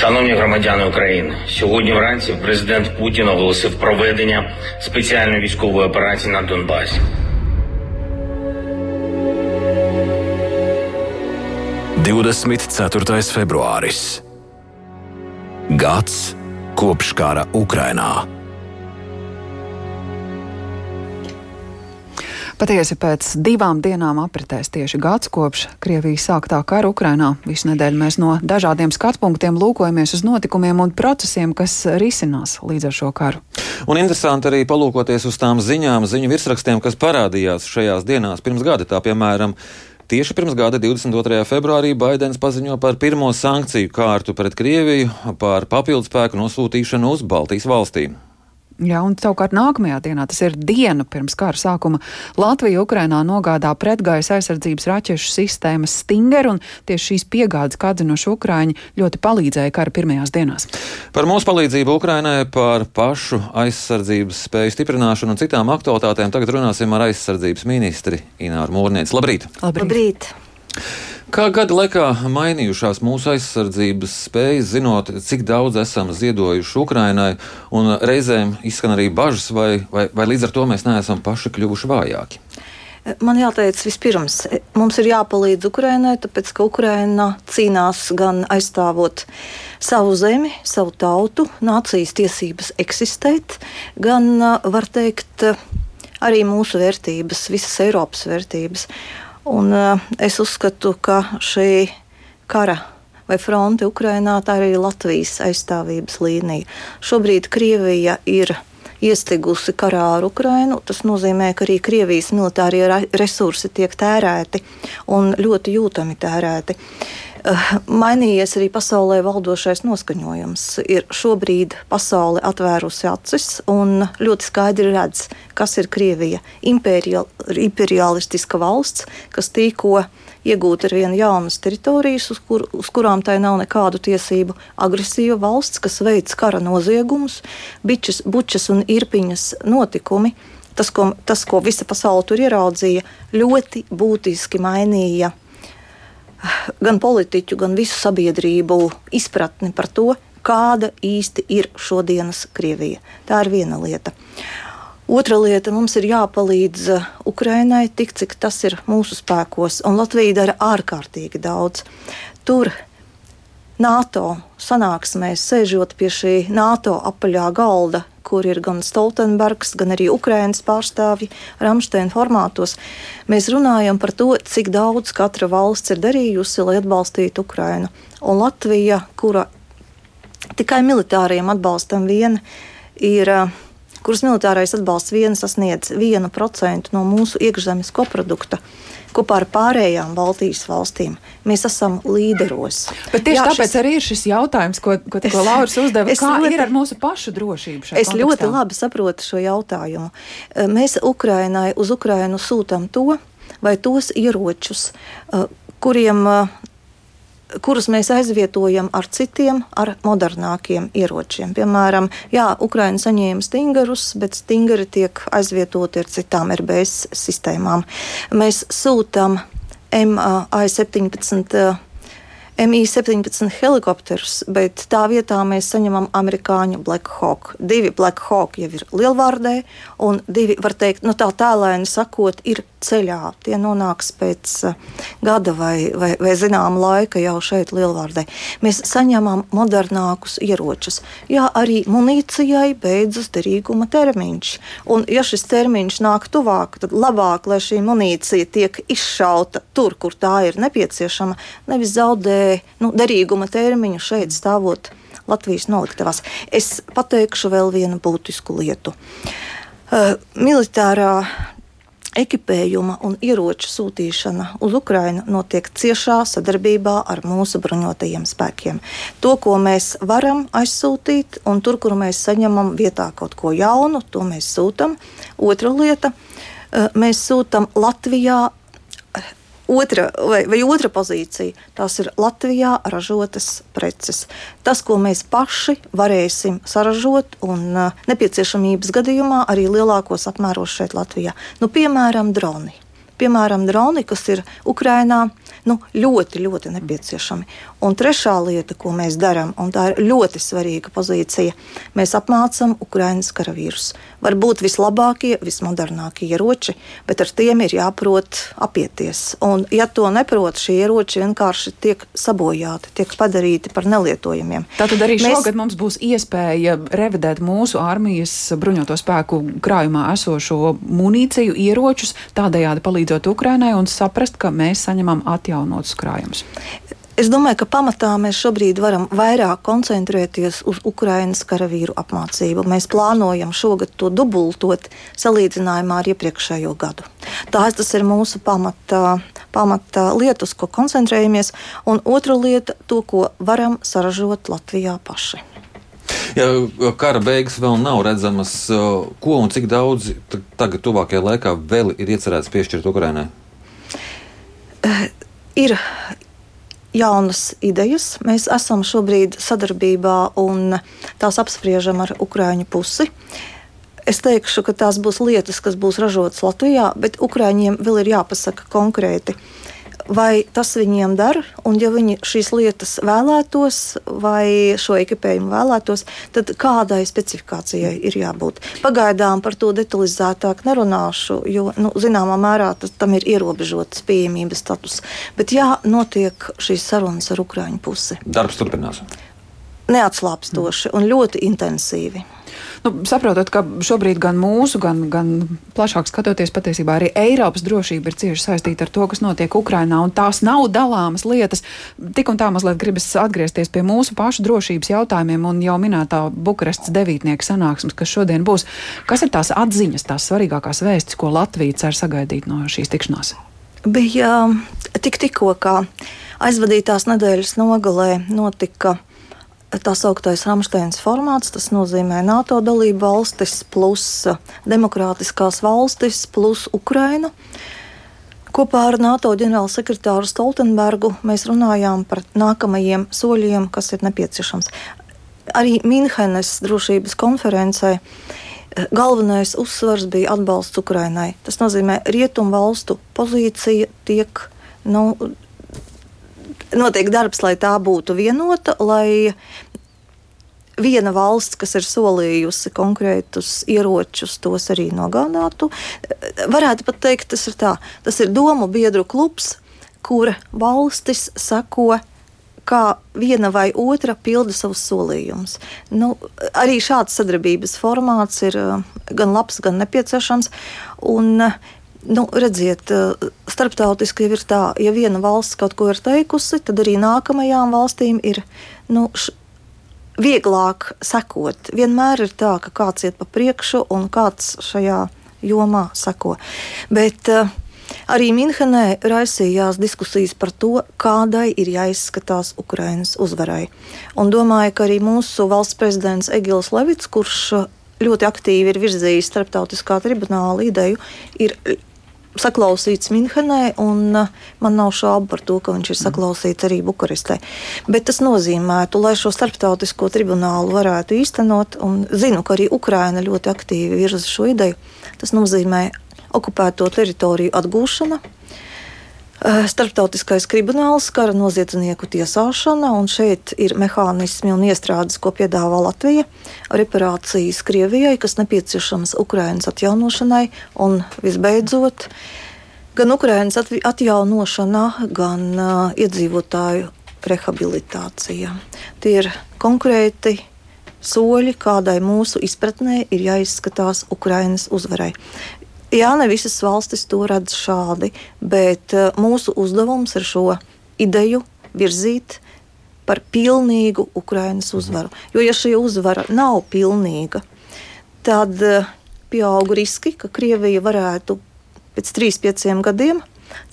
Шановні громадяни України, сьогодні вранці президент Путін оголосив проведення спеціальної військової операції на Донбасі. 24. februāris. Gads kopš kara Ukrainā. Patiesi pēc divām dienām apritēs tieši gads kopš Krievijas sāktā kara Ukrainā. Visu nedēļu mēs no dažādiem skatu punktiem lūkojamies uz notikumiem un procesiem, kas risinās līdz ar šo karu. Un interesanti arī palūkoties uz tām ziņām, ziņu virsrakstiem, kas parādījās šajās dienās pirms gada. Tā piemēram, Tieši pirms gada 22. februārī Baidens paziņo par pirmo sankciju kārtu pret Krieviju par papildspēku nosūtīšanu uz Baltijas valstīm. Jā, un savukārt nākamajā dienā, tas ir diena pirms kara sākuma, Latvija Ukrainā nogādā pretgaisa aizsardzības raķešu sistēmas Stinger, un tieši šīs piegādes, kā zinoši Ukraiņi, ļoti palīdzēja kara pirmajās dienās. Par mūsu palīdzību Ukrainai, par pašu aizsardzības spēju stiprināšanu un citām aktualitātēm tagad runāsim ar aizsardzības ministri Ināru Mūrnieci. Labrīt! Labrīt! Labrīt. Kā gada laikā mainījušās mūsu aizsardzības spējas, zinot, cik daudz esam ziedojuši Ukrainai, un reizēm izskan arī bažas, vai, vai, vai līdz ar to mēs neesam paši kļuvuši vājāki? Man jāteic, vispirms mums ir jāpalīdz Ukraiņai, tāpēc ka Ukraiņa cīnās gan aizstāvot savu zemi, savu tautu, nācijas tiesības eksistēt, gan, var teikt, arī mūsu vērtības, visas Eiropas vērtības. Un, uh, es uzskatu, ka šī kara vai fronte Ukrainā tā ir arī Latvijas aizstāvības līnija. Šobrīd Krievija ir iestigusi karā ar Ukrainu. Tas nozīmē, ka arī Krievijas militārie resursi tiek tērēti un ļoti jūtami tērēti. Eh, mainījies arī pasaulē valdošais noskaņojums. Ir šobrīd pasaule atvērusi acis un ļoti skaidri redz, kas ir Krievija. Imperial, imperialistiska valsts, kas tīko iegūt ar vien jaunas teritorijas, uz, kur, uz kurām tai nav nekādu tiesību. Agresīva valsts, kas veic kara noziegumus, bičas, bučas un irpiņas notikumi. Tas ko, tas, ko visa pasaule tur ieraudzīja, ļoti būtiski mainīja gan politiķu, gan visu sabiedrību izpratni par to, kāda īsti ir šodienas Krievija. Tā ir viena lieta. Otra lieta - mums ir jāpalīdz Ukrainai tik, cik tas ir mūsu spēkos, un Latvija dara ārkārtīgi daudz. Tur NATO sanāksmēs, sēžot pie šī NATO apaļā galda, kur ir gan Stoltenbergs, gan arī Ukraiņas pārstāvji Rāmsteina formātos, mēs runājam par to, cik daudz katra valsts ir darījusi, lai atbalstītu Ukrainu. Un Latvija, kura tikai militāriem atbalstam viena, ir kuras militārais atbalsts viena sasniedz 1% no mūsu iekšzemes koprodukta kopā ar pārējām Baltijas valstīm. Mēs esam līderos. Bet tieši Jā, tāpēc šis... arī ir šis jautājums, ko, ko tikko Lauris uzdeva. Kā ļoti, ir ar mūsu pašu drošību? Es kontekstā? ļoti labi saprotu šo jautājumu. Mēs Ukrainai uz Ukrainu sūtam to vai tos ieročus, kuriem kurus mēs aizvietojam ar citiem, ar modernākiem ieročiem. Piemēram, jā, Ukraina saņēma stingerus, bet stingeri tiek aizvietoti ar citām RBS sistēmām. Mēs sūtām MA17 MI-17 helikopterus, bet tā vietā mēs saņemam amerikāņu Black Hawk. Divi Black Hawk jau ir lielvārdē, un divi, var teikt, nu tā tālēni sakot, ir ceļā. Tie nonāks pēc uh, gada vai, vai, vai zināma laika jau šeit lielvārdē. Mēs saņemam modernākus ieročus. Jā, arī munīcijai beidzas derīguma termiņš. Un ja šis termiņš nāk tuvāk, tad labāk, lai šī munīcija tiek izšauta tur, kur tā ir nepieciešama, nevis zaudēt nu, derīguma termiņu šeit stāvot Latvijas noliktavās. Es pateikšu vēl vienu būtisku lietu. Uh, militārā ekipējuma un ieroču sūtīšana uz Ukrajinu notiek ciešā sadarbībā ar mūsu bruņotajiem spēkiem. To, ko mēs varam aizsūtīt, un tur, kur mēs saņemam vietā kaut ko jaunu, to mēs sūtām. Otra lieta - mēs sūtām Latvijā Otra, vai, vai otra pozīcija - tās ir Latvijā ražotas preces. Tas, ko mēs paši varēsim saražot un uh, nepieciešamības gadījumā arī lielākos apmēros šeit Latvijā. Nu, piemēram, droni. Piemēram, droni, kas ir Ukrainā nu, ļoti, ļoti nepieciešami. Un trešā lieta, ko mēs darām, un tā ir ļoti svarīga pozīcija, mēs apmācām Ukraiņas karavīrus. Varbūt vislabākie, vismodernākie ieroči, bet ar tiem ir jāprot apieties. Un, ja to neprot, šie ieroči vienkārši tiek sabojāti, tiek padarīti par nelietojamiem. Tātad arī mēs... šogad mums būs iespēja revidēt mūsu armijas bruņoto spēku krājumā esošo munīciju, ieročus, tādējādi palīdzot Ukrainai un saprast, ka mēs saņemam atjaunotus krājumus. Es domāju, ka pamatā mēs šobrīd varam vairāk koncentrēties uz Ukraiņas karavīru apmācību. Mēs plānojam šogad to dubultot salīdzinājumā ar iepriekšējo gadu. Tās tas ir mūsu pamata, pamata lietas, ko koncentrējamies, un otra lieta - to, ko varam saražot Latvijā paši. Ja kara beigas vēl nav redzamas, ko un cik daudz tagad, tuvākajā laikā, vēl ir iecerēts piešķirt Ukraiņai? Uh, ir jaunas idejas. Mēs esam šobrīd sadarbībā un tās apspriežam ar Ukrāņu pusi. Es teikšu, ka tās būs lietas, kas būs ražotas Latvijā, bet Ukrāņiem vēl ir jāpasaka konkrēti, vai tas viņiem der, un ja viņi šīs lietas vēlētos, vai šo ekipējumu vēlētos, tad kādai specifikācijai ir jābūt. Pagaidām par to detalizētāk nerunāšu, jo nu, zināmā mērā tas, tam ir ierobežots pieejamības status. Bet jā, notiek šīs sarunas ar Ukraiņu pusi. Darbs turpinās. Neatslāpstoši un ļoti intensīvi. Nu, saprotot, ka šobrīd gan mūsu, gan, gan plašāk skatoties, patiesībā arī Eiropas drošība ir cieši saistīta ar to, kas notiek Ukrainā, un tās nav dalāmas lietas. Tik un tā mazliet gribas atgriezties pie mūsu pašu drošības jautājumiem un jau minētā Bukarestas devītnieka sanāksmes, kas šodien būs. Kas ir tās atziņas, tās svarīgākās vēstis, ko Latvija cer sagaidīt no šīs tikšanās? Bija tik tikko, kā aizvadītās nedēļas nogalē notika tā sauktais Rāmsteins formāts. Tas nozīmē NATO dalību valstis, plus demokrātiskās valstis, plus Ukraina. Kopā ar NATO ģenerālsekretāru Stoltenbergu mēs runājām par nākamajiem soļiem, kas ir nepieciešams. Arī Mīnhenes drošības konferencē galvenais uzsvars bija atbalsts Ukrainai. Tas nozīmē, ka rietumu valstu pozīcija tiek nu, notiek darbs, lai tā būtu vienota, lai viena valsts, kas ir solījusi konkrētus ieročus, tos arī nogādātu. Varētu pat teikt, tas ir tā, tas ir domu biedru klubs, kura valstis sako kā viena vai otra pilda savus solījumus. Nu, arī šāds sadarbības formāts ir gan labs, gan nepieciešams. Un, nu, redziet, starptautiski ir tā, ja viena valsts kaut ko ir teikusi, tad arī nākamajām valstīm ir nu, vieglāk sekot. Vienmēr ir tā, ka kāds iet pa priekšu un kāds šajā jomā seko. Bet uh, arī Minhenē raisījās diskusijas par to, kādai ir jāizskatās Ukrainas uzvarai. Un domāju, ka arī mūsu valsts prezidents Egils Levits, kurš ļoti aktīvi ir virzījis starptautiskā tribunāla ideju, ir saklausīts Minhenē, un uh, man nav šaubu par to, ka viņš ir saklausīts arī Bukarestē. Bet tas nozīmētu, lai šo starptautisko tribunālu varētu īstenot, un zinu, ka arī Ukraina ļoti aktīvi virza šo ideju, tas nozīmē okupēto teritoriju atgūšana Eh, starptautiskais krimināls, kara noziedznieku tiesāšana, un šeit ir mehānismi un iestrādes, ko piedāvā Latvija. Reparācijas Krievijai, kas nepieciešamas Ukrainas atjaunošanai, un visbeidzot, gan Ukrainas atjaunošana, gan uh, iedzīvotāju rehabilitācija. Tie ir konkrēti soļi, kādai mūsu izpratnē ir jāizskatās Ukrainas uzvarai. Jā, ne visas valstis to redz šādi, bet eh, mūsu uzdevums ir šo ideju virzīt par pilnīgu Ukraiņas uzvaru. Jo, ja šī uzvara nav pilnīga, tad eh, pieaug riski, ka Krievija varētu pēc 3-5 gadiem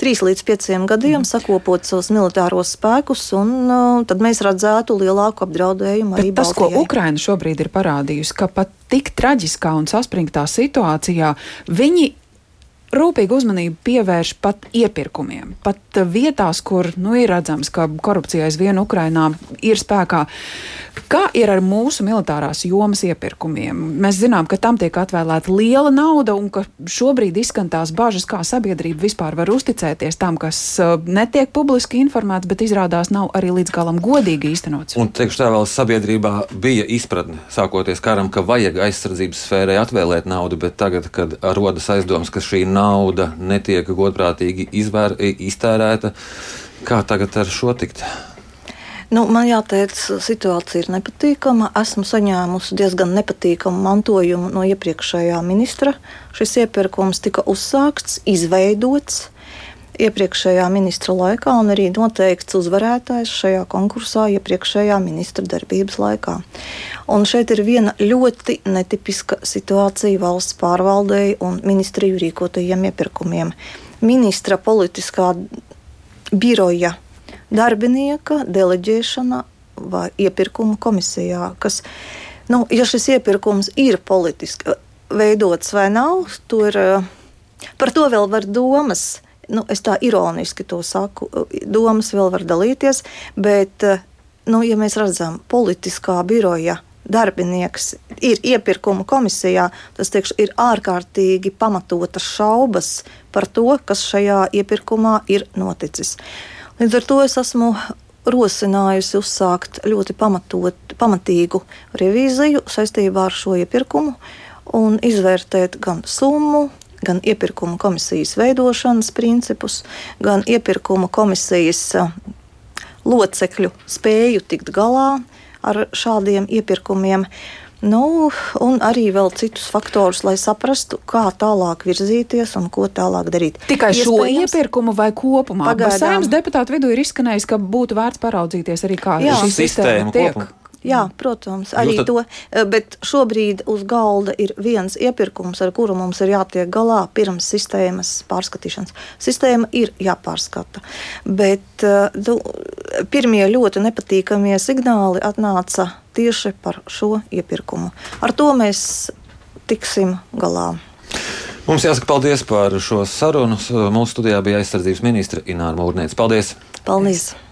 3 līdz 5 gadiem sakopot savus militāros spēkus, un uh, tad mēs redzētu lielāku apdraudējumu arī Bet tas, Baltijai. ko Ukraina šobrīd ir parādījusi, ka pat tik traģiskā un saspringtā situācijā viņi rūpīgu uzmanību pievērš pat iepirkumiem, pat vietās, kur nu, ir redzams, ka korupcija aizvien Ukrainā ir spēkā. Kā ir ar mūsu militārās jomas iepirkumiem? Mēs zinām, ka tam tiek atvēlēta liela nauda un ka šobrīd izskan tās bažas, kā sabiedrība vispār var uzticēties tam, kas uh, netiek publiski informēts, bet izrādās nav arī līdz galam godīgi īstenots. Un teikšu tā vēl sabiedrībā bija izpratne, sākoties karam, ka vajag aizsardzības sfērai atvēlēt naudu, bet tagad, kad rodas aizdoms, ka šī nauda netiek godprātīgi izvēr, iztērēta, kā tagad ar šo tikt? Nu, man jāteic, situācija ir nepatīkama. Esmu saņēmusi diezgan nepatīkamu mantojumu no iepriekšējā ministra. Šis iepirkums tika uzsākts, izveidots iepriekšējā ministra laikā un arī noteikts uzvarētājs šajā konkursā iepriekšējā ministra darbības laikā. Un šeit ir viena ļoti netipiska situācija valsts pārvaldei un ministriju rīkotajiem iepirkumiem. Ministra politiskā biroja darbinieka deleģēšana vai iepirkuma komisijā. Kas, nu, ja šis iepirkums ir politiski veidots vai nav, tur par to vēl var domas. Nu, es tā ironiski to saku, domas vēl var dalīties, bet, nu, ja mēs redzam, politiskā biroja darbinieks ir iepirkuma komisijā, tas teikšu, ir ārkārtīgi pamatotas šaubas par to, kas šajā iepirkumā ir noticis. Līdz ar to es esmu rosinājusi uzsākt ļoti pamatot, pamatīgu revīziju saistībā ar šo iepirkumu un izvērtēt gan summu, gan iepirkuma komisijas veidošanas principus, gan iepirkuma komisijas locekļu spēju tikt galā ar šādiem iepirkumiem. Nu, un arī vēl citus faktorus, lai saprastu, kā tālāk virzīties un ko tālāk darīt. Tikai šo iepirkumu vai kopumā? Pagaidām. Deputātu vidū ir izskanējis, ka būtu vērts paraudzīties arī, kā Jā. šī sistēma tiek. Kopum. Jā, protams, arī tad... to. Bet šobrīd uz galda ir viens iepirkums, ar kuru mums ir jātiek galā pirms sistēmas pārskatīšanas. Sistēma ir jāpārskata. Bet nu, pirmie ļoti nepatīkamie signāli atnāca tieši par šo iepirkumu. Ar to mēs tiksim galā. Mums jāsaka paldies par šo sarunu. Mūsu studijā bija aizsardzības ministra Ināra Mūrnēca. Paldies! Paldies! paldies.